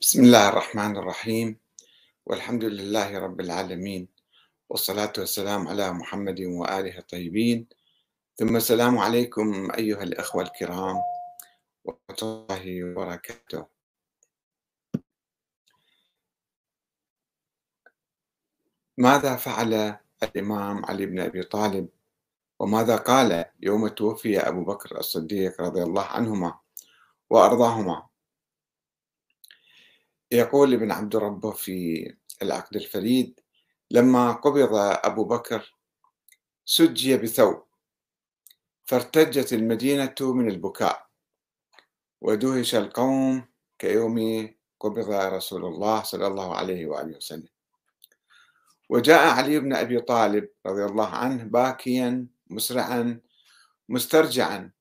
بسم الله الرحمن الرحيم. والحمد لله رب العالمين. والصلاة والسلام على محمد وآله الطيبين. ثم السلام عليكم أيها الأخوة الكرام. ورحمة الله وبركاته. ماذا فعل الإمام علي بن أبي طالب؟ وماذا قال يوم توفي أبو بكر الصديق رضي الله عنهما وأرضاهما؟ يقول ابن عبد ربه في العقد الفريد لما قبض أبو بكر سجي بثوب فارتجت المدينة من البكاء ودهش القوم كيوم قبض رسول الله صلى الله عليه وآله وسلم. وجاء علي بن أبي طالب رضي الله عنه باكيا مسرعا مسترجعا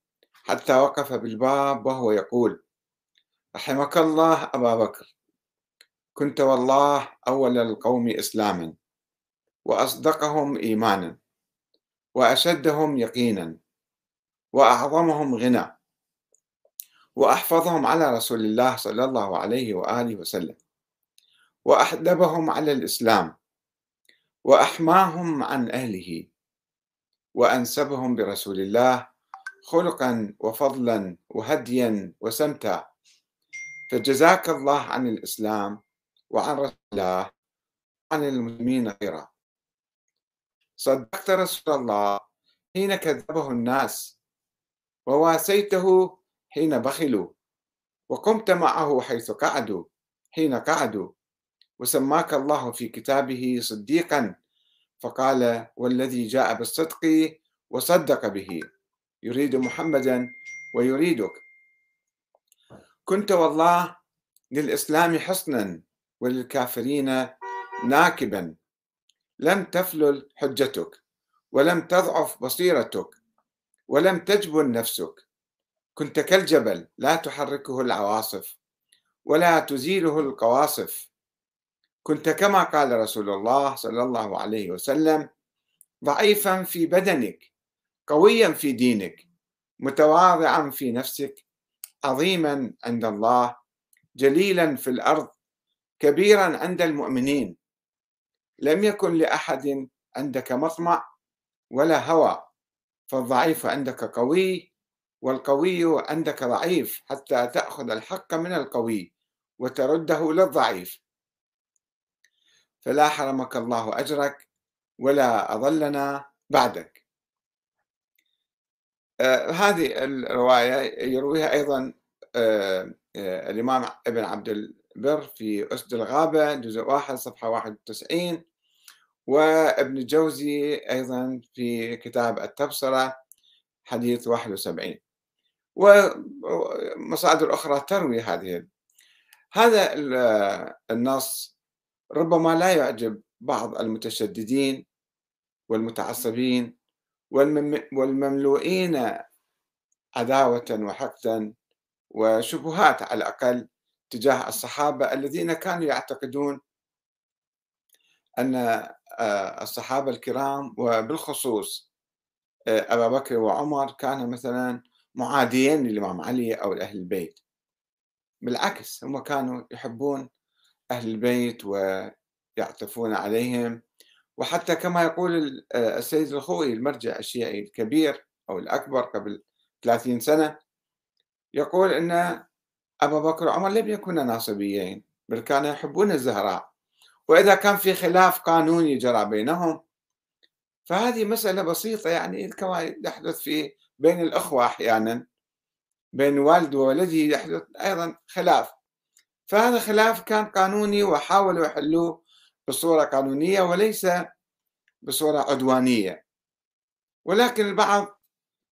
حتى وقف بالباب وهو يقول رحمك الله أبا بكر. كنت والله أول القوم إسلاما وأصدقهم إيمانا وأشدهم يقينا وأعظمهم غنى وأحفظهم على رسول الله صلى الله عليه وآله وسلم وأحدبهم على الإسلام وأحماهم عن أهله وأنسبهم برسول الله خلقا وفضلا وهديا وسمتا. فجزاك الله عن الإسلام وعن رسول الله عن المسلمين خيرا صدقت رسول الله حين كذبه الناس وواسيته حين بخلوا وقمت معه حيث قعدوا حين قعدوا. وسماك الله في كتابه صديقا فقال والذي جاء بالصدق وصدق به يريد محمدا ويريدك. كنت والله للإسلام حصنا وللكافرين ناكبا. لم تفلل حجتك ولم تضعف بصيرتك ولم تجبن نفسك. كنت كالجبل لا تحركه العواصف ولا تزيله القواصف. كنت كما قال رسول الله صلى الله عليه وسلم ضعيفا في بدنك قويا في دينك متواضعا في نفسك عظيما عند الله جليلا في الأرض كبيرا عند المؤمنين. لم يكن لأحد عندك مطمع ولا هوى فالضعيف عندك قوي والقوي عندك ضعيف حتى تأخذ الحق من القوي وترده للضعيف. فلا حرمك الله أجرك ولا أضلنا بعدك. آه هذه الرواية يرويها أيضا آه آه الإمام ابن عبد بر في أسد الغابة جزء واحد صفحة 91 وابن الجوزي أيضا في كتاب التبصرة حديث 71 ومصادر أخرى تروي هذه. هذا النص ربما لا يعجب بعض المتشددين والمتعصبين والمملوئين عداوة وحقدا وشبهات على الأقل. تجاه الصحابة الذين كانوا يعتقدون أن الصحابة الكرام وبالخصوص أبا بكر وعمر كانوا مثلا معاديين للإمام علي أو لأهل البيت. بالعكس هم كانوا يحبون أهل البيت ويعطفون عليهم. وحتى كما يقول السيد الخوئي المرجع الشيعي الكبير أو الأكبر قبل 30 سنة يقول أن أبا بكر وعمر لم يكونا ناصبيين بل كانوا يحبون الزهراء. وإذا كان في خلاف قانوني جرى بينهم. فهذه مسألة بسيطة يعني كما يحدث في بين الأخوة أحيانا بين والد وولده يحدث أيضا خلاف. فهذا خلاف كان قانوني وحاولوا يحلوه بصورة قانونية وليس بصورة عدوانية. ولكن البعض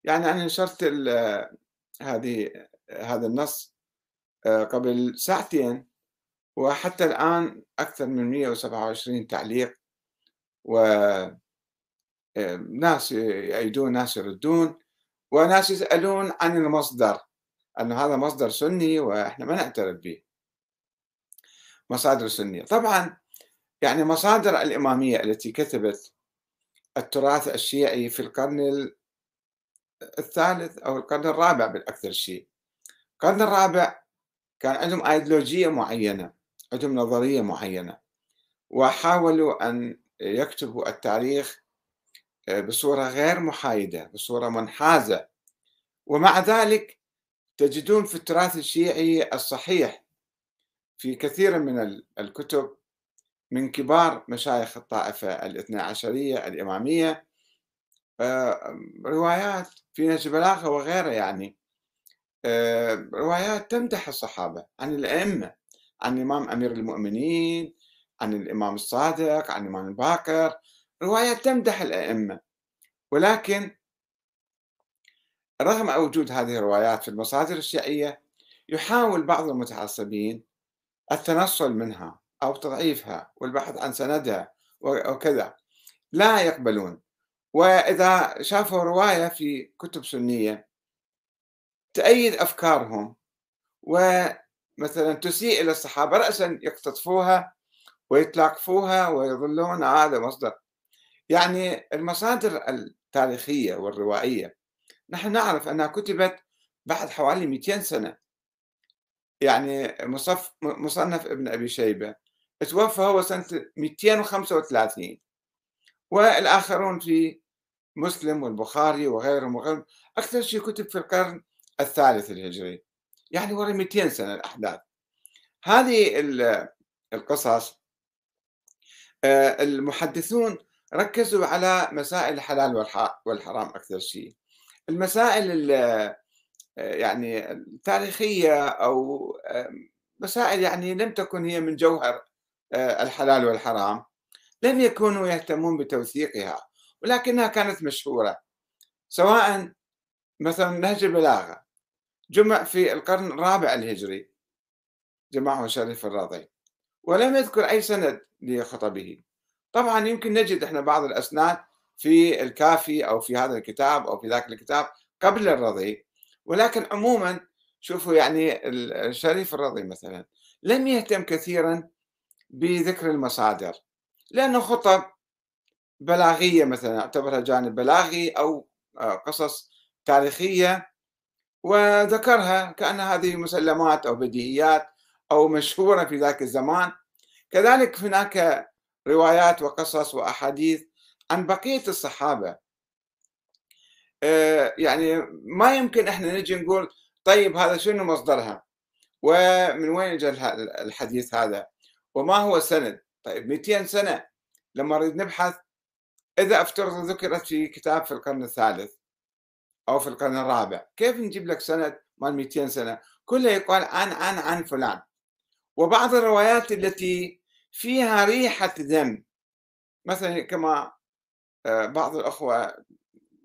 يعني أنا نشرت هذه هذا النص قبل ساعتين وحتى الآن أكثر من 127 تعليق وناس يأيدون ناس يردون وناس يسألون عن المصدر أن هذا مصدر سني وإحنا ما نعترف به. مصادر سنية. طبعا يعني مصادر الإمامية التي كتبت التراث الشيعي في القرن الثالث أو القرن الرابع بالأكثر شيء. القرن الرابع كان عندهم أيديولوجية معينة عندهم نظرية معينة وحاولوا أن يكتبوا التاريخ آه، بصورة غير محايدة بصورة منحازة. ومع ذلك تجدون في التراث الشيعي الصحيح في كثير من الكتب من كبار مشايخ الطائفة الاثنى عشرية الإمامية آه، روايات في نهج بلاغة وغيرها يعني. روايات تمدح الصحابة عن الأئمة عن الإمام أمير المؤمنين عن الإمام الصادق عن الإمام الباكر روايات تمدح الأئمة. ولكن رغم وجود هذه الروايات في المصادر الشيعية يحاول بعض المتعصبين التنصل منها أو تضعيفها والبحث عن سندها وكذا. لا يقبلون. وإذا شافوا رواية في كتب سنية تأيد أفكارهم ومثلا تسيء إلى الصحابة رأسا يقتطفوها ويتلاقفوها ويظلون هذا مصدر. يعني المصادر التاريخية والروائية نحن نعرف أنها كتبت بعد حوالي 200 سنة. يعني مصف مصنف ابن أبي شيبة توفى هو سنة 235 والآخرون في مسلم والبخاري وغيرهم وغيرهم. أكثر شيء كتب في القرن الثالث الهجري. يعني ورا 200 سنة الأحداث. هذه القصص آه، المحدثون ركزوا على مسائل الحلال والحرام أكثر شيء. المسائل آه، يعني التاريخية أو مسائل يعني لم تكن هي من جوهر آه، الحلال والحرام. لم يكونوا يهتمون بتوثيقها ولكنها كانت مشهورة. سواء مثلا نهج البلاغة. جمع في القرن الرابع الهجري جمعه شريف الرضي ولم يذكر أي سند لخطبه. طبعا يمكن نجد إحنا بعض الأسناد في الكافي أو في هذا الكتاب أو في ذاك الكتاب قبل الرضي. ولكن عموما شوفوا يعني الشريف الرضي مثلا لم يهتم كثيرا بذكر المصادر. لأنه خطب بلاغية مثلا اعتبرها جانب بلاغي أو آه، قصص تاريخية وذكرها كأن هذه مسلمات أو بديهيات أو مشهورة في ذاك الزمان. كذلك هناك روايات وقصص وأحاديث عن بقية الصحابة. آه، يعني ما يمكن إحنا نجي نقول طيب هذا شنو مصدرها؟ ومن وين جاء الحديث هذا؟ وما هو السند طيب 200 سنة لما نريد نبحث. إذا أفترض ذكرت في كتاب في القرن الثالث. أو في القرن الرابع. كيف نجيب لك سند مال 200 سنة؟ كله يقال عن عن عن فلان. وبعض الروايات التي فيها ريحة ذم مثلا كما آه، بعض الأخوة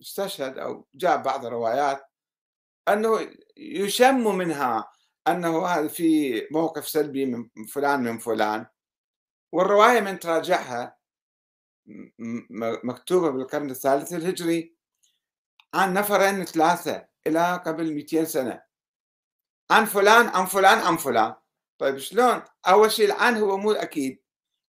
استشهد أو جاء بعض الروايات أنه يشم منها أنه هذا في موقف سلبي من فلان من فلان. والرواية من تراجعها مكتوبة بالقرن الثالث الهجري. عن نفرين ثلاثة إلى قبل 200 سنة. عن فلان عن فلان عن فلان. طيب شلون؟ أول شيء العن هو مو أكيد.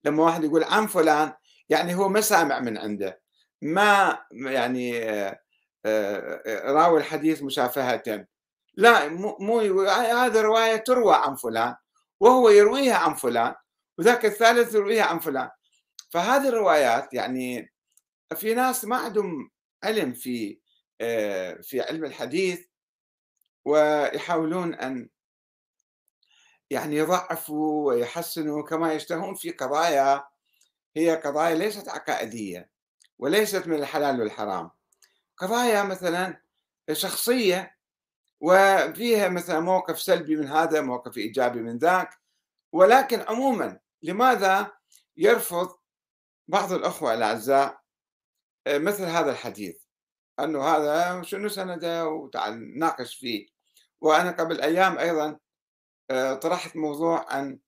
لما واحد يقول عن فلان يعني هو ما سامع من عنده. ما يعني آه، آه، راوي الحديث مشافهة. لا مو هذا رواية تروى عن فلان وهو يرويها عن فلان وذاك الثالث يرويها عن فلان. فهذه الروايات يعني في ناس ما عندهم علم في آه، في علم الحديث ويحاولون أن يعني يضعفوا ويحسنوا كما يشتهون في قضايا هي قضايا ليست عقائدية وليست من الحلال والحرام. قضايا مثلا شخصية وفيها مثلا موقف سلبي من هذا موقف إيجابي من ذاك ولكن عموما لماذا يرفض بعض الأخوة الأعزاء آه، مثل هذا الحديث؟ انه هذا شنو سنده وتعال نناقش فيه. وأنا قبل أيام أيضا آه، طرحت موضوع عن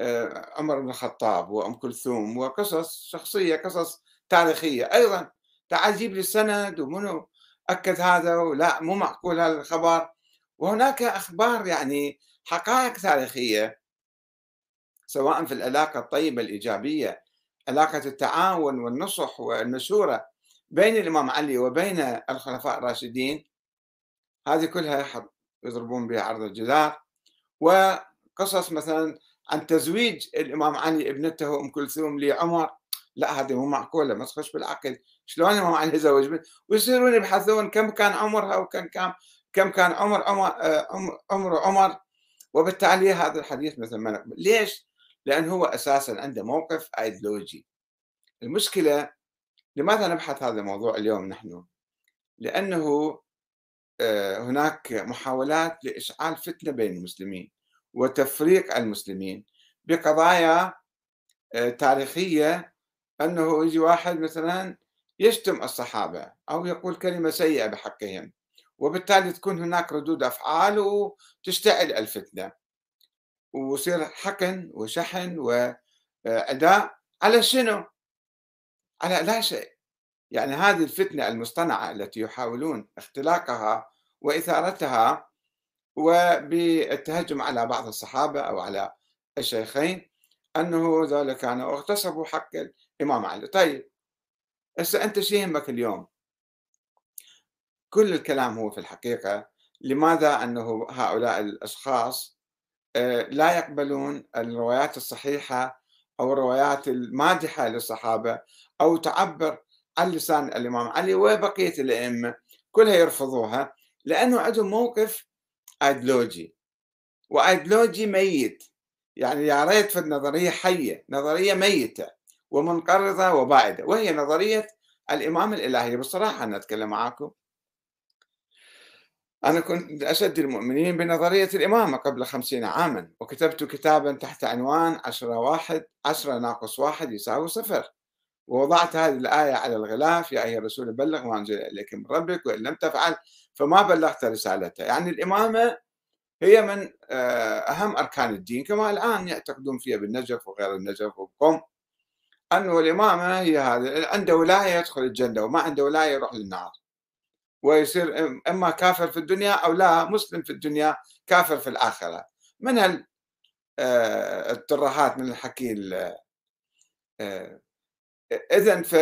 آه، عمر بن الخطاب وأم كلثوم وقصص شخصية قصص تاريخية. أيضا تعال جيب لي السند ومنو أكد هذا ولا مو معقول هذا الخبر. وهناك أخبار يعني حقائق تاريخية سواء في العلاقة الطيبة الإيجابية علاقة التعاون والنصح والمشورة. بين الإمام علي وبين الخلفاء الراشدين هذه كلها يضربون بها عرض الجدار. قصص مثلا عن تزويج الإمام علي ابنته أم كلثوم لعمر لا هذه مو معقولة ما تخش بالعقل. شلون الإمام علي يزوج بنت ويصيرون يبحثون كم كان عمرها وكم كان كم كان عمر عمر آه، عمر عمر. وبالتالي هذا الحديث مثل ما نقبل ليش؟ لأن هو أساسا عنده موقف أيديولوجي المشكلة لماذا نبحث هذا الموضوع اليوم نحن؟ لأنه آه، هناك محاولات لإشعال فتنة بين المسلمين وتفريق المسلمين بقضايا آه، تاريخية أنه يجي واحد مثلا يشتم الصحابة أو يقول كلمة سيئة بحقهم وبالتالي تكون هناك ردود أفعال وتشتعل الفتنة ويصير حقن وشحن وأداء على شنو؟ على لا شيء يعني هذه الفتنة المصطنعة التي يحاولون اختلاقها وإثارتها وبالتهجم على بعض الصحابة أو على الشيخين أنه ذلك كانوا اغتصبوا حق الإمام علي. طيب هسه أنت شو يهمك اليوم؟ كل الكلام هو في الحقيقة لماذا أنه هؤلاء الأشخاص آه، لا يقبلون الروايات الصحيحة أو الروايات المادحة للصحابة أو تعبر عن لسان الإمام علي وبقية الأئمة كلها يرفضوها لأنه عندهم موقف أيديولوجي وأيديولوجي ميت. يعني يا ريت في النظرية حية نظرية ميتة ومنقرضة وبائدة وهي نظرية الإمام الإلهي. بصراحة أنا أتكلم معاكم أنا كنت أشد المؤمنين بنظرية الإمامة قبل خمسين عاما وكتبت كتابا تحت عنوان عشرة واحد عشرة ناقص واحد يساوي صفر. ووضعت هذه الآية على الغلاف يا أيها الرسول بلغ ما أنزل إليك من ربك وإن لم تفعل فما بلغت رسالته. يعني الإمامة هي من آه، أهم أركان الدين كما الآن يعتقدون فيها بالنجف وغير النجف وبقم أنه الإمامة هي هذا عنده ولاية يدخل الجنة وما عنده ولاية يروح للنار. ويصير إما كافر في الدنيا أو لا مسلم في الدنيا كافر في الآخرة. من هال آه، الترهات من الحكي آه، اذا ف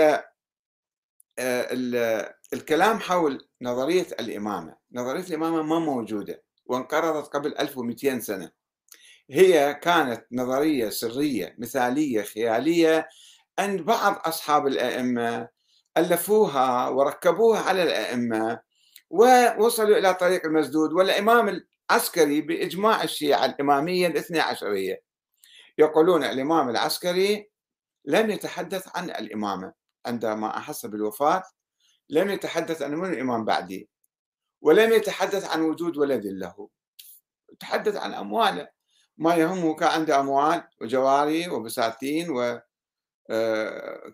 آه، الكلام حول نظرية الإمامة. نظرية الإمامة ما موجودة وانقرضت قبل 1200 سنة. هي كانت نظرية سرية مثالية خيالية عند بعض أصحاب الأئمة ألفوها وركبوها على الأئمة ووصلوا إلى طريق المسدود والإمام العسكري بإجماع الشيعة الإمامية الاثنى عشرية. يقولون الإمام العسكري لم يتحدث عن الإمامة عندما أحس بالوفاة لم يتحدث عن من الإمام بعدي م يتحدث عن وجود ولد له. تحدث عن أمواله ما يهمه كان عنده أموال وجواري وبساتين و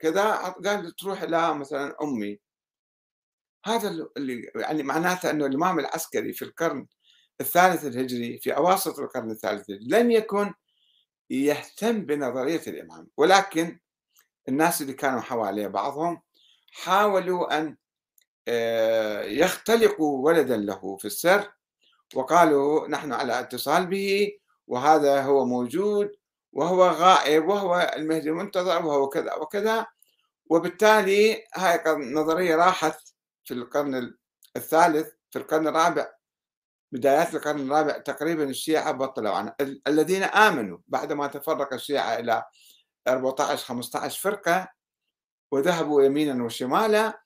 كذا قال تروح إلى مثلا أمي. هذا اللي يعني معناته أنه الإمام العسكري في القرن الثالث الهجري في أواسط القرن الثالث الهجري لم يكن يهتم بنظرية الإمام. ولكن الناس اللي كانوا حواليه بعضهم حاولوا أن آه، يختلقوا ولدا له في السر وقالوا نحن على اتصال به وهذا هو موجود وهو غائب وهو المهدي المنتظر وهو كذا وكذا. وبالتالي هاي النظرية راحت في القرن الثالث في القرن الرابع بدايات القرن الرابع تقريبا الشيعة بطلوا عنها. الذين آمنوا بعدما تفرق الشيعة إلى 14 15 فرقة وذهبوا يمينا وشمالا.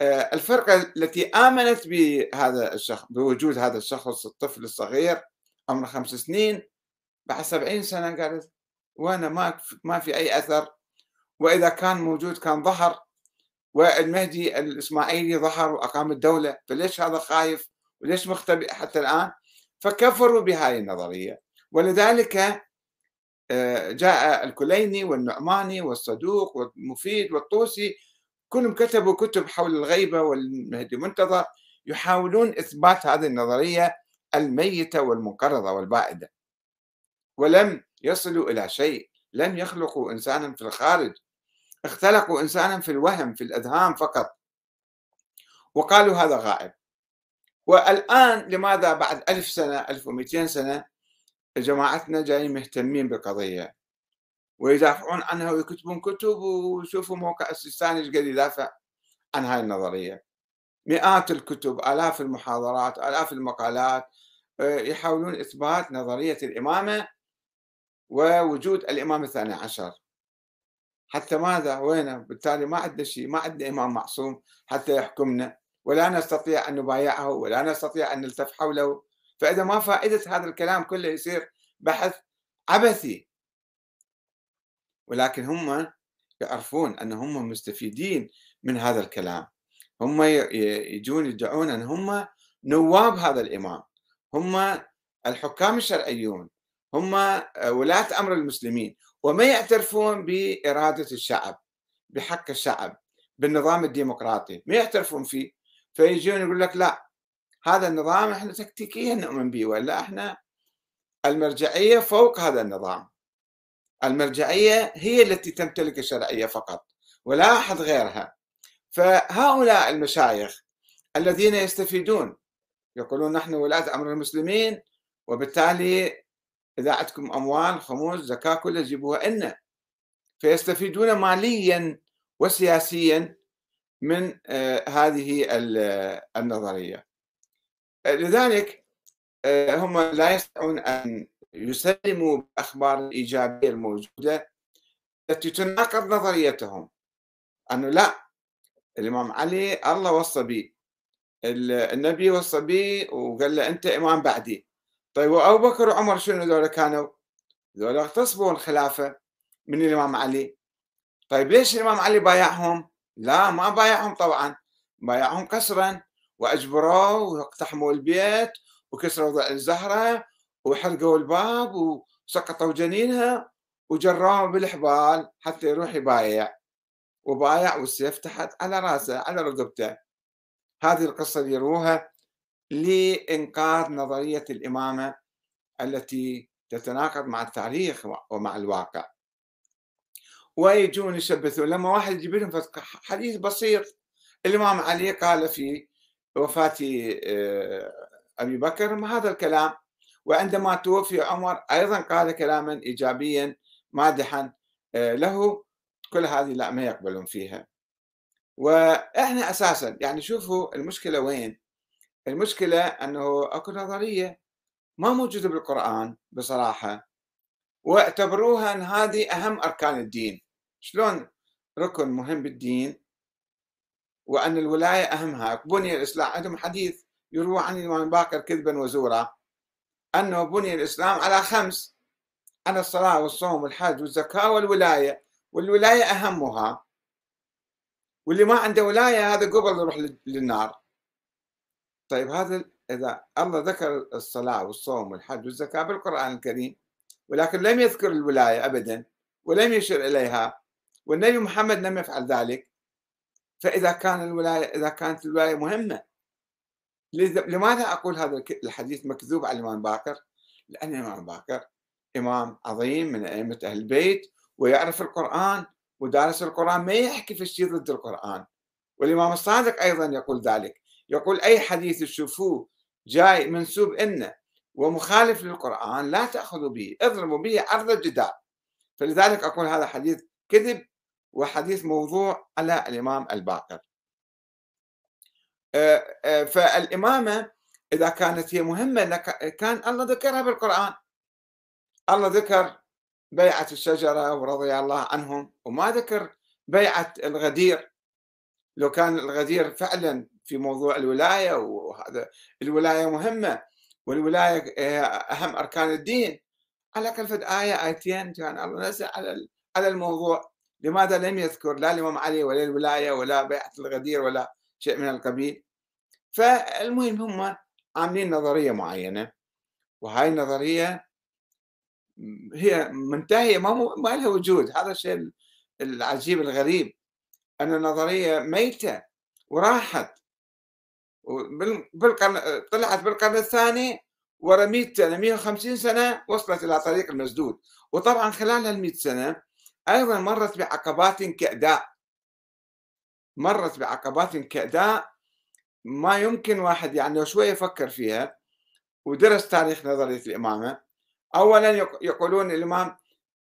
آه، الفرقة التي آمنت بهذا الشخص بوجود هذا الشخص الطفل الصغير عمره خمس سنين. بعد سبعين سنة قالت وأنا ما ما في أي أثر وإذا كان موجود كان ظهر والمهدي الإسماعيلي ظهر وأقام الدولة فليش هذا خايف؟ وليش مختبئ حتى الآن؟ فكفروا بهذه النظرية. ولذلك آه، جاء الكليني والنعماني والصدوق والمفيد والطوسي كلهم كتبوا كتب حول الغيبة والمهدي المنتظر يحاولون إثبات هذه النظرية الميتة والمنقرضة والبائدة. ولم يصلوا إلى شيء لم يخلقوا إنسانا في الخارج. اختلقوا إنسانا في الوهم في الأذهان فقط. وقالوا هذا غائب. والآن لماذا بعد ألف سنة ألف ومئتين سنة جماعتنا جايين مهتمين بالقضية؟ ويدافعون عنها ويكتبون كتب ويشوفوا موقع السيستاني إيش قد يدافع عن هاي النظرية. مئات الكتب آلاف المحاضرات آلاف المقالات آه، يحاولون إثبات نظرية الإمامة ووجود الإمام الثاني عشر. حتى ماذا؟ وينه؟ بالتالي ما عندنا شيء ما عندنا إمام معصوم حتى يحكمنا ولا نستطيع أن نبايعه ولا نستطيع أن نلتف حوله. فإذا ما فائدة هذا الكلام كله يصير بحث عبثي. ولكن هم يعرفون أن هم مستفيدين من هذا الكلام. هم يجون يدعون أن هم نواب هذا الإمام. هم الحكام الشرعيون. هم ولاة أمر المسلمين. وما يعترفون بإرادة الشعب بحق الشعب بالنظام الديمقراطي. ما يعترفون فيه. فيجون يقول لك لا هذا النظام إحنا تكتيكيا نؤمن به ولا إحنا المرجعية فوق هذا النظام. المرجعية هي التي تمتلك الشرعية فقط ولا أحد غيرها. فهؤلاء المشايخ الذين يستفيدون يقولون نحن ولاة أمر المسلمين وبالتالي إذا عندكم أموال خموس زكاة كلها جيبوها لنا فيستفيدون ماليا وسياسيا من آه، هذه النظرية. لذلك آه، هم لا يستطيعون أن يسلموا بالأخبار الإيجابية الموجودة التي تناقض نظريتهم. أنه لا الإمام علي الله وصى به النبي وصى به وقال له أنت إمام بعدي. طيب وأبو بكر وعمر شنو ذولا كانوا؟ ذولا اغتصبوا الخلافة من الإمام علي طيب ليش الإمام علي بايعهم؟ لا ما بايعهم طبعا بايعهم قسرا وأجبروه واقتحموا البيت وكسروا الزهرة وحرقوا الباب وسقطوا جنينها وجروه بالحبال حتى يروح يبايع وبايع والسيف تحت على رأسه على رقبته هذه القصة يروها لإنقاذ نظرية الإمامة التي تتناقض مع التاريخ ومع الواقع. ويجون يشبثون لما واحد يجيب لهم حديث بسيط الإمام علي قال في وفاة آه، أبي بكر هذا الكلام وعندما توفي عمر أيضا قال كلاما إيجابيا مادحا آه، له كل هذه لا ما يقبلون فيها. وإحنا أساسا يعني شوفوا المشكلة وين؟ المشكلة أنه أكو نظرية ما موجودة بالقرآن بصراحة واعتبروها إن هذه أهم أركان الدين. شلون ركن مهم بالدين؟ وأن الولاية أهمها. بني الإسلام عندهم حديث يروى عن الإمام باكر كذبا وزورا أنه بني الإسلام على خمس على الصلاة والصوم والحج والزكاة والولاية والولاية أهمها. واللي ما عنده ولاية هذا قبل يروح للنار. طيب هذا إذا الله ذكر الصلاة والصوم والحج والزكاة بالقرآن الكريم ولكن لم يذكر الولاية ابدا ولم يشر إليها والنبي محمد لم يفعل ذلك فإذا كان الولاية إذا كانت الولاية مهمة. لماذا أقول هذا الحديث مكذوب على الإمام باكر؟ لأن الإمام باكر إمام عظيم من أئمة أهل البيت ويعرف القرآن ودارس القرآن ما يحكي في الشيء ضد القرآن. والإمام الصادق أيضا يقول ذلك. يقول أي حديث تشوفوه جاي منسوب إنه ومخالف للقرآن لا تأخذوا به اضربوا به عرض الجدار فلذلك أقول هذا حديث كذب وحديث موضوع على الإمام الباقر. آه، آه، فالإمامة إذا كانت هي مهمة كان الله ذكرها بالقرآن. الله ذكر بيعة الشجرة ورضي الله عنهم وما ذكر بيعة الغدير. لو كان الغدير فعلا في موضوع الولاية وهذا الولاية مهمة والولاية أهم أركان الدين. على كلفة آية آيتين كان الله نزل على على الموضوع. لماذا لم يذكر لا الإمام علي ولا الولاية ولا بيعة الغدير ولا شيء من القبيل؟ فالمهم هم عاملين نظرية معينة وهاي النظرية هي منتهية ما, ما لها وجود. هذا الشيء العجيب الغريب. أن النظرية ميتة وراحت. بالقرن طلعت بالقرن الثاني ورا 100 سنة 150 سنة وصلت إلى طريق المسدود. وطبعا خلال هال 100 سنة أيضا مرت بعقبات كأداء. مرت بعقبات كأداء ما يمكن واحد يعني لو شوية يفكر فيها ودرس تاريخ نظرية الإمامة اولا يقولون الإمام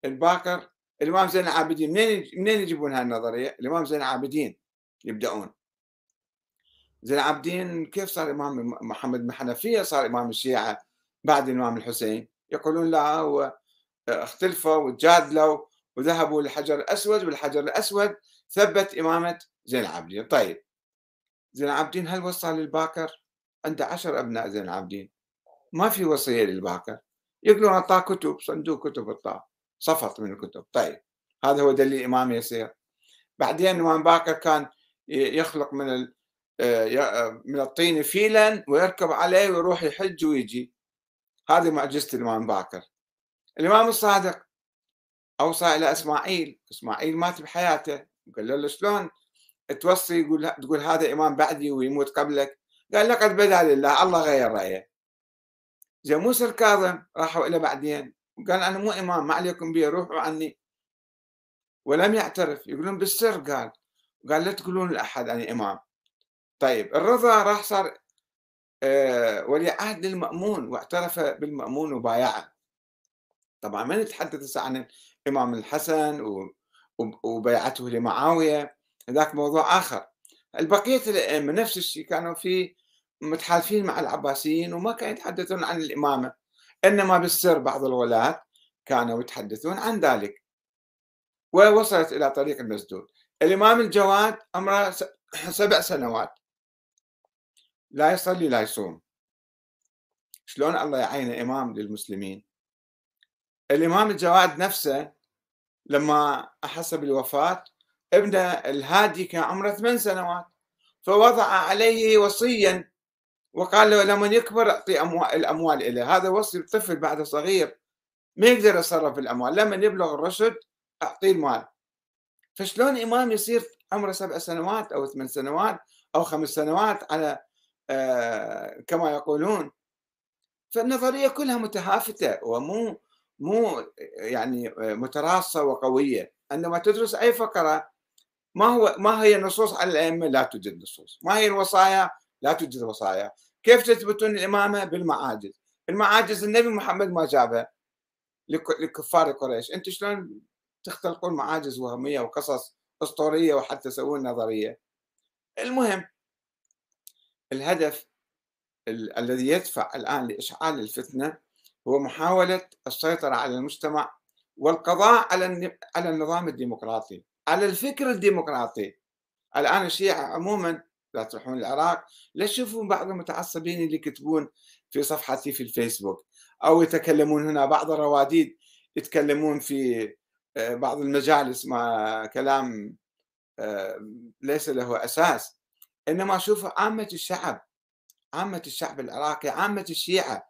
الباقر الإمام زين العابدين. منين منين يجيبون هاي النظريه؟ الإمام زين العابدين يبدأون. زين العابدين كيف صار امام محمد بن حنفية صار إمام الشيعة بعد الإمام الحسين؟ يقولون لا هو اختلفوا وتجادلوا وذهبوا للحجر الأسود والحجر الأسود ثبت إمامة زين العابدين. طيب زين العابدين هل وصى للباكر؟ عنده عشر أبناء زين العابدين. ما في وصية للباكر. يقولون أعطاه كتب صندوق كتب أعطاه صفط من الكتب. طيب هذا هو دليل إمام يسير. بعدين الإمام باكر كان يخلق من آه، من الطين فيلا ويركب عليه ويروح يحج ويجي. هذه معجزة الإمام باكر. الإمام الصادق أوصى إلى إسماعيل. إسماعيل مات بحياته. قال له شلون؟ توصي يقول تقول هذا إمام بعدي ويموت قبلك. قال لقد بدا لله الله غير رأيه. زي موسى الكاظم راحوا إلى بعدين. وقال أنا مو إمام ما عليكم بي روحوا عني. ولم يعترف. يقولون بالسر قال. قال لا تقولون لأحد أنا إمام. طيب الرضا راح صار آه، ولي عهد للمأمون واعترف بالمأمون وبايعه. طبعا ما نتحدث عن الإمام الحسن وبيعته لمعاوية ذاك موضوع آخر. البقية الأئمة نفس الشيء كانوا في متحالفين مع العباسيين وما كانوا يتحدثون عن الإمامة. إنما بالسر بعض الولاة كانوا يتحدثون عن ذلك. ووصلت إلى طريق المسدود. الإمام الجواد عمره سبع سنوات. لا يصلي لا يصوم. شلون الله يعين إمام للمسلمين؟ الإمام الجواد نفسه لما أحس بالوفاة ابنه الهادي كان عمره ثمان سنوات فوضع عليه وصيا وقال له لما يكبر أعطي أموال الأموال إليه. هذا وصي الطفل بعد صغير ما يقدر يتصرف الاموال لما يبلغ الرشد أعطيه المال. فشلون إمام يصير عمره سبع سنوات أو ثمان سنوات أو خمس سنوات على كما يقولون. فالنظرية كلها متهافتة ومو مو يعني متراصة وقوية. عندما تدرس أي فقرة ما هو ما هي النصوص على الأئمة؟ لا توجد نصوص. ما هي الوصايا؟ لا توجد وصايا. كيف تثبتون الإمامة؟ بالمعاجز. المعاجز النبي محمد ما جابها. لكفار قريش. أنتم شلون تختلقون معاجز وهمية وقصص أسطورية وحتى تسوون نظرية؟ المهم الهدف ال الذي يدفع الآن لإشعال الفتنة هو محاولة السيطرة على المجتمع والقضاء على على النظام الديمقراطي. على الفكر الديمقراطي. الآن الشيعة عموما لا تروحون العراق لا تشوفون بعض المتعصبين اللي يكتبون في صفحتي في الفيسبوك أو يتكلمون هنا. بعض الرواديد يتكلمون في آه، بعض المجالس مع كلام آه، ليس له أساس. إنما شوفوا عامة الشعب عامة الشعب العراقي عامة الشيعة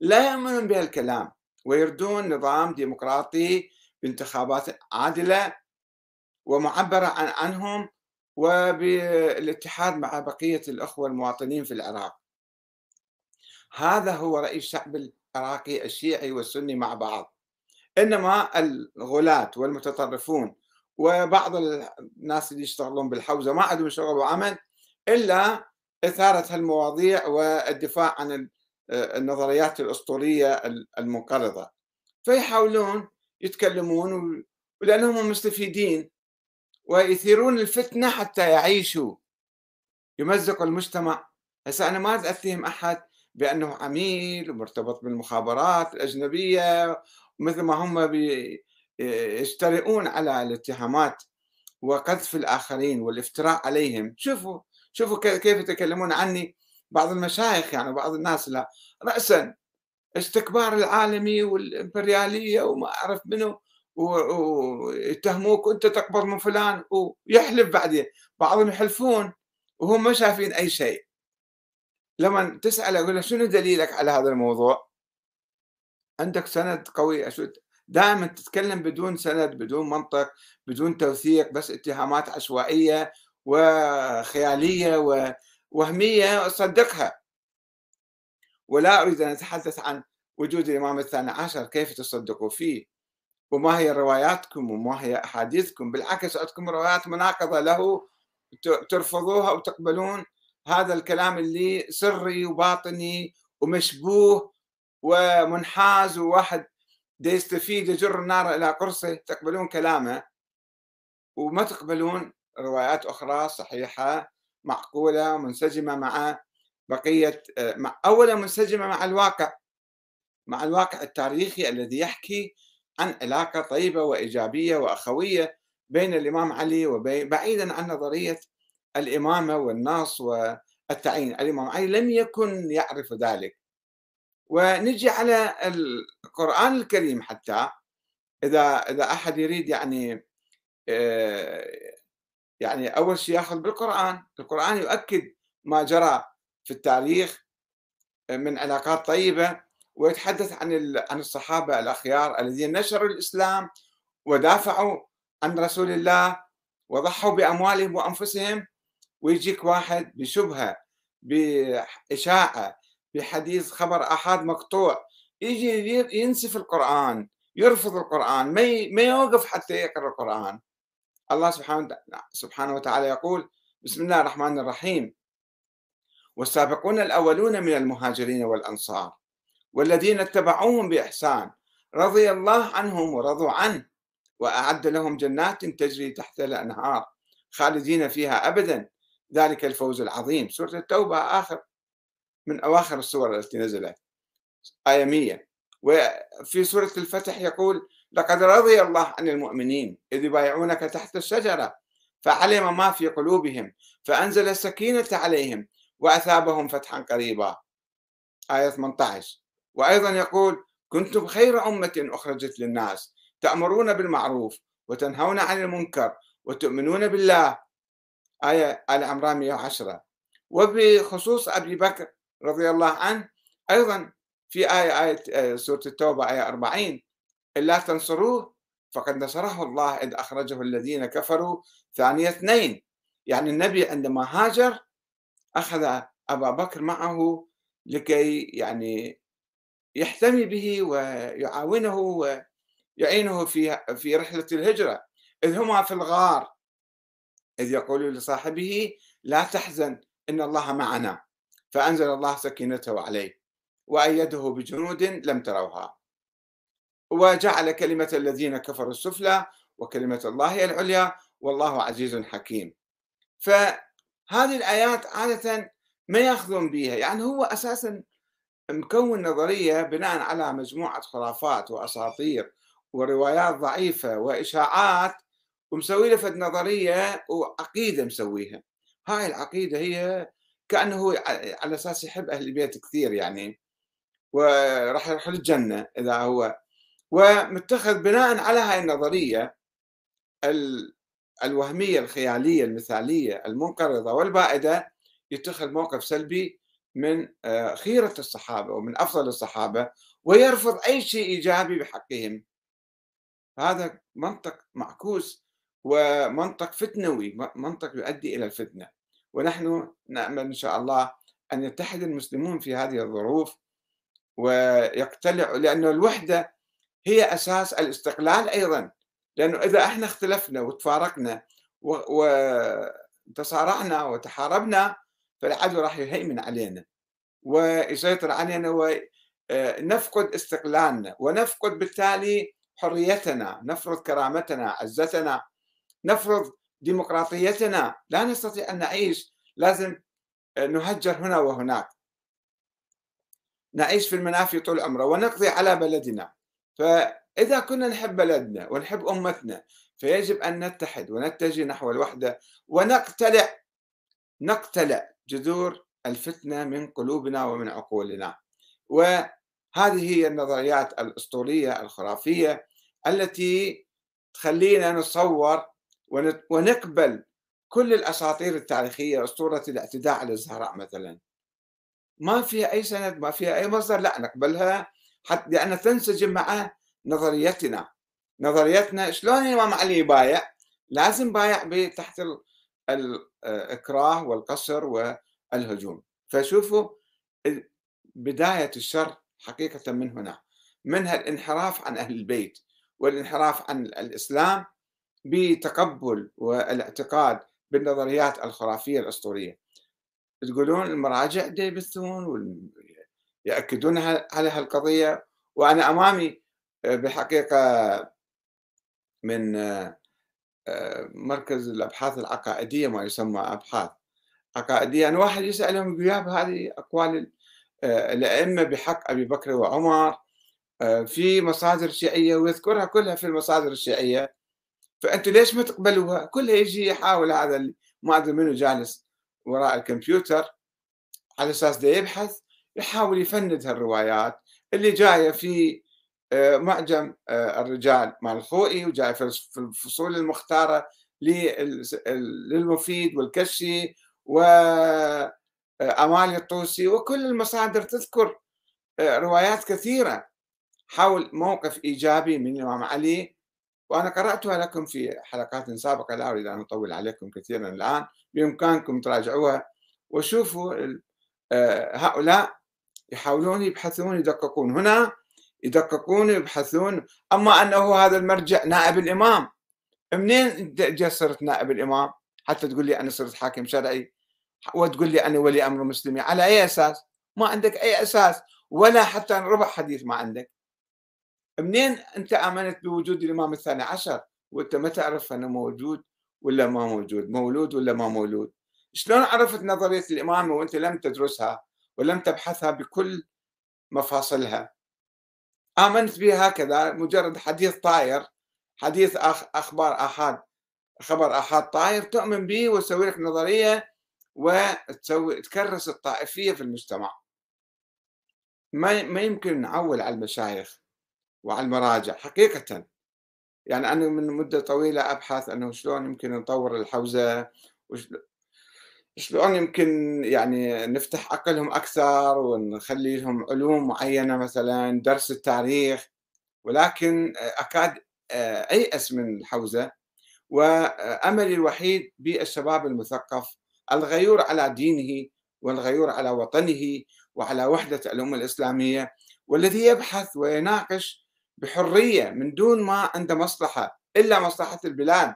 لا يؤمنون بهالكلام ويردون نظام ديمقراطي بانتخابات عادلة ومعبرة عن عنهم وبالاتحاد مع بقية الأخوة المواطنين في العراق. هذا هو رأي الشعب العراقي الشيعي والسني مع بعض. إنما الغلاة والمتطرفون وبعض الناس اللي يشتغلون بالحوزة ما عندهم شغل وعمل إلا إثارة هالمواضيع والدفاع عن النظريات الأسطورية المنقرضة. فيحاولون يتكلمون ولأنهم مستفيدين ويثيرون الفتنة حتى يعيشوا. يمزقوا المجتمع. هسه أنا ما أتهم أحد بأنه عميل ومرتبط بالمخابرات الأجنبية مثل ما هم يجترئون على الاتهامات وقذف الآخرين والافتراء عليهم. شوفوا شوفوا كيف يتكلمون عني بعض المشايخ يعني بعض الناس لا. رأسا استكبار العالمي والإمبريالية وما أعرف منه ويتهموك وأنت تقبض من فلان ويحلف بعدين. بعضهم يحلفون وهم ما شايفين أي شيء. لما تسأله يقول له شنو دليلك على هذا الموضوع؟ عندك سند قوي. دائما تتكلم بدون سند بدون منطق بدون توثيق بس اتهامات عشوائية وخيالية ووهميه صدقها ولا أريد أن أتحدث عن وجود الإمام الثاني عشر كيف تصدقوا فيه؟ وما هي رواياتكم وما هي أحاديثكم؟ بالعكس عندكم روايات مناقضة له ترفضوها وتقبلون هذا الكلام اللي سري وباطني ومشبوه ومنحاز وواحد دا يستفيد يجر النار إلى قرصه تقبلون كلامه وما تقبلون روايات أخرى صحيحة معقولة منسجمة مع بقية مع أولا منسجمة مع الواقع مع الواقع التاريخي الذي يحكي عن علاقة طيبة وإيجابية وأخوية بين الإمام علي وبين بعيدا عن نظرية الإمامة والنص والتعيين. الإمام علي لم يكن يعرف ذلك. ونجي على القرآن الكريم حتى إذا إذا أحد يريد يعني آه، يعني أول شيء يأخذ بالقرآن القرآن يؤكد ما جرى في التاريخ من علاقات طيبة ويتحدث عن عن الصحابة الأخيار الذين نشروا الإسلام ودافعوا عن رسول الله وضحوا بأموالهم وأنفسهم. ويجيك واحد بشبهة بإشاعة بحديث خبر أحد مقطوع يجي ينسف القرآن يرفض القرآن ما ما يوقف حتى يقرأ القرآن. الله سبحانه وتعالى يقول بسم الله الرحمن الرحيم. والسابقون الأولون من المهاجرين والأنصار والذين اتبعوهم بإحسان رضي الله عنهم ورضوا عنه وأعد لهم جنات تجري تحت الأنهار خالدين فيها أبدا. ذلك الفوز العظيم. سورة التوبة آخر من أواخر السور التي نزلت آية 100 وفي سورة الفتح يقول لقد رضي الله عن المؤمنين إذ يبايعونك تحت الشجرة فعلم ما في قلوبهم فأنزل السكينة عليهم وأثابهم فتحا قريبا. آية 18 وأيضا يقول كنتم خير أمة أخرجت للناس تأمرون بالمعروف وتنهون عن المنكر وتؤمنون بالله. آية آل عمران 110 وبخصوص أبي بكر رضي الله عنه أيضا في آية آية آه، سورة التوبة آية 40 إلا تنصروه. فقد نصره الله إذ أخرجه الذين كفروا ثانية اثنين. يعني النبي عندما هاجر أخذ أبا بكر معه لكي يعني يحتمي به ويعاونه ويعينه في في رحلة الهجرة. إذ هما في الغار. إذ يقول لصاحبه لا تحزن إن الله معنا. فأنزل الله سكينته عليه. وأيده بجنود لم تروها. وجعل كلمة الذين كفروا السفلى وكلمة الله العليا والله عزيز حكيم. فهذه الآيات عادة ما يأخذون بها يعني هو أساسا مكون نظرية بناء على مجموعة خرافات وأساطير وروايات ضعيفة وإشاعات ومسوي له فد نظرية وعقيدة مسويها. هاي العقيدة هي كأنه على أساس يحب أهل البيت كثير يعني وراح يروح للجنة إذا هو ومتخذ بناء على هاي النظرية الوهمية الخيالية المثالية المنقرضة والبائدة يتخذ موقف سلبي من آه، خيرة الصحابة ومن أفضل الصحابة ويرفض أي شيء إيجابي بحقهم. هذا منطق معكوس ومنطق فتنوي منطق يؤدي إلى الفتنة. ونحن نأمل إن شاء الله أن يتحد المسلمون في هذه الظروف ويقتلعوا لأن الوحدة هي أساس الاستقلال أيضا. لأنه إذا إحنا اختلفنا وتفارقنا وتصارعنا وتحاربنا فالعدو راح يهيمن علينا ويسيطر علينا ونفقد استقلالنا ونفقد بالتالي حريتنا نفرض كرامتنا عزتنا نفرض ديمقراطيتنا. لا نستطيع أن نعيش لازم نهجر هنا وهناك. نعيش في المنافي طول عمره ونقضي على بلدنا. فإذا كنا نحب بلدنا ونحب أمتنا فيجب أن نتحد ونتجه نحو الوحدة ونقتلع نقتلع جذور الفتنة من قلوبنا ومن عقولنا. وهذه هي النظريات الأسطورية الخرافية التي تخلينا نتصور ونقبل كل الأساطير التاريخية أسطورة الاعتداء على الزهراء مثلا. ما فيها أي سند ما فيها أي مصدر لا نقبلها حتى لأنها تنسجم مع نظريتنا. نظريتنا شلون الإمام علي يبايع؟ لازم بايع تحت الإكراه والقصر والهجوم. فشوفوا بداية الشر حقيقة من هنا. منها الانحراف عن أهل البيت والانحراف عن الإسلام بتقبل والاعتقاد بالنظريات الخرافية الأسطورية. تقولون المراجع يبثون يأكدون على هالقضية وأنا أمامي آه، بالحقيقة من آه، آه، مركز الأبحاث العقائدية ما يسمى أبحاث عقائدية. أنا واحد يسألهم يقول هذه أقوال الأئمة بحق أبي بكر وعمر في مصادر شيعية ويذكرها كلها في المصادر الشيعية. فأنتم ليش ما تقبلوها؟ كلها يجي يحاول هذا ما أدري منو جالس وراء الكمبيوتر على أساس ده يبحث يحاول يفند هالروايات اللي جاية في آه، معجم آه، الرجال مال الخوئي وجاية في الفصول المختارة للمفيد والكشي وأمالي الطوسي وكل المصادر تذكر روايات كثيرة حول موقف إيجابي من الإمام علي. وأنا قرأتها لكم في حلقات سابقة لا أريد أن أطول عليكم كثيرا الآن بإمكانكم تراجعوها. وشوفوا آه، هؤلاء يحاولون يبحثون يدققون. هنا يدققون يبحثون. أما أنه هذا المرجع نائب الإمام. منين جا صرت نائب الإمام؟ حتى تقول لي أنا صرت حاكم شرعي؟ وتقول لي أنا ولي أمر مسلمي. على أي أساس؟ ما عندك أي أساس. ولا حتى ربع حديث ما عندك. منين أنت آمنت بوجود الإمام الثاني عشر؟ وأنت ما تعرف انه موجود ولا ما موجود؟ مولود ولا ما مولود؟ شلون عرفت نظرية الامامه وأنت لم تدرسها؟ ولم تبحثها بكل مفاصلها. آمنت بها هكذا مجرد حديث طاير حديث أخ أخبار آحاد خبر آحاد طاير تؤمن به وتسوي لك نظرية وتسوي تكرس الطائفية في المجتمع. ما ما يمكن نعول على المشايخ وعلى المراجع حقيقة. يعني أنا من مدة طويلة أبحث أنه شلون يمكن نطور الحوزة شلون يمكن يعني نفتح عقلهم أكثر ونخلي لهم علوم معينة مثلا درس التاريخ. ولكن أكاد أيأس من الحوزة. وأملي الوحيد بالشباب المثقف الغيور على دينه والغيور على وطنه وعلى وحدة الأمة الإسلامية. والذي يبحث ويناقش بحرية من دون ما عنده مصلحة إلا مصلحة البلاد.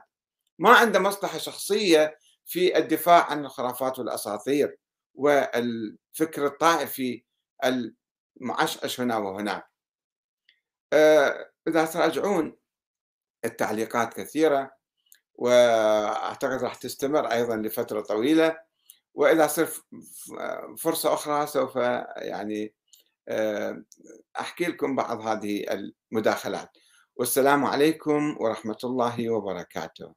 ما عنده مصلحة شخصية في الدفاع عن الخرافات والأساطير والفكر الطائفي المعشعش هنا وهناك. آه، إذا تراجعون التعليقات كثيرة وأعتقد راح تستمر أيضا لفترة طويلة. وإذا صرت فرصة أخرى سوف يعني آه، أحكي لكم بعض هذه المداخلات. والسلام عليكم ورحمة الله وبركاته.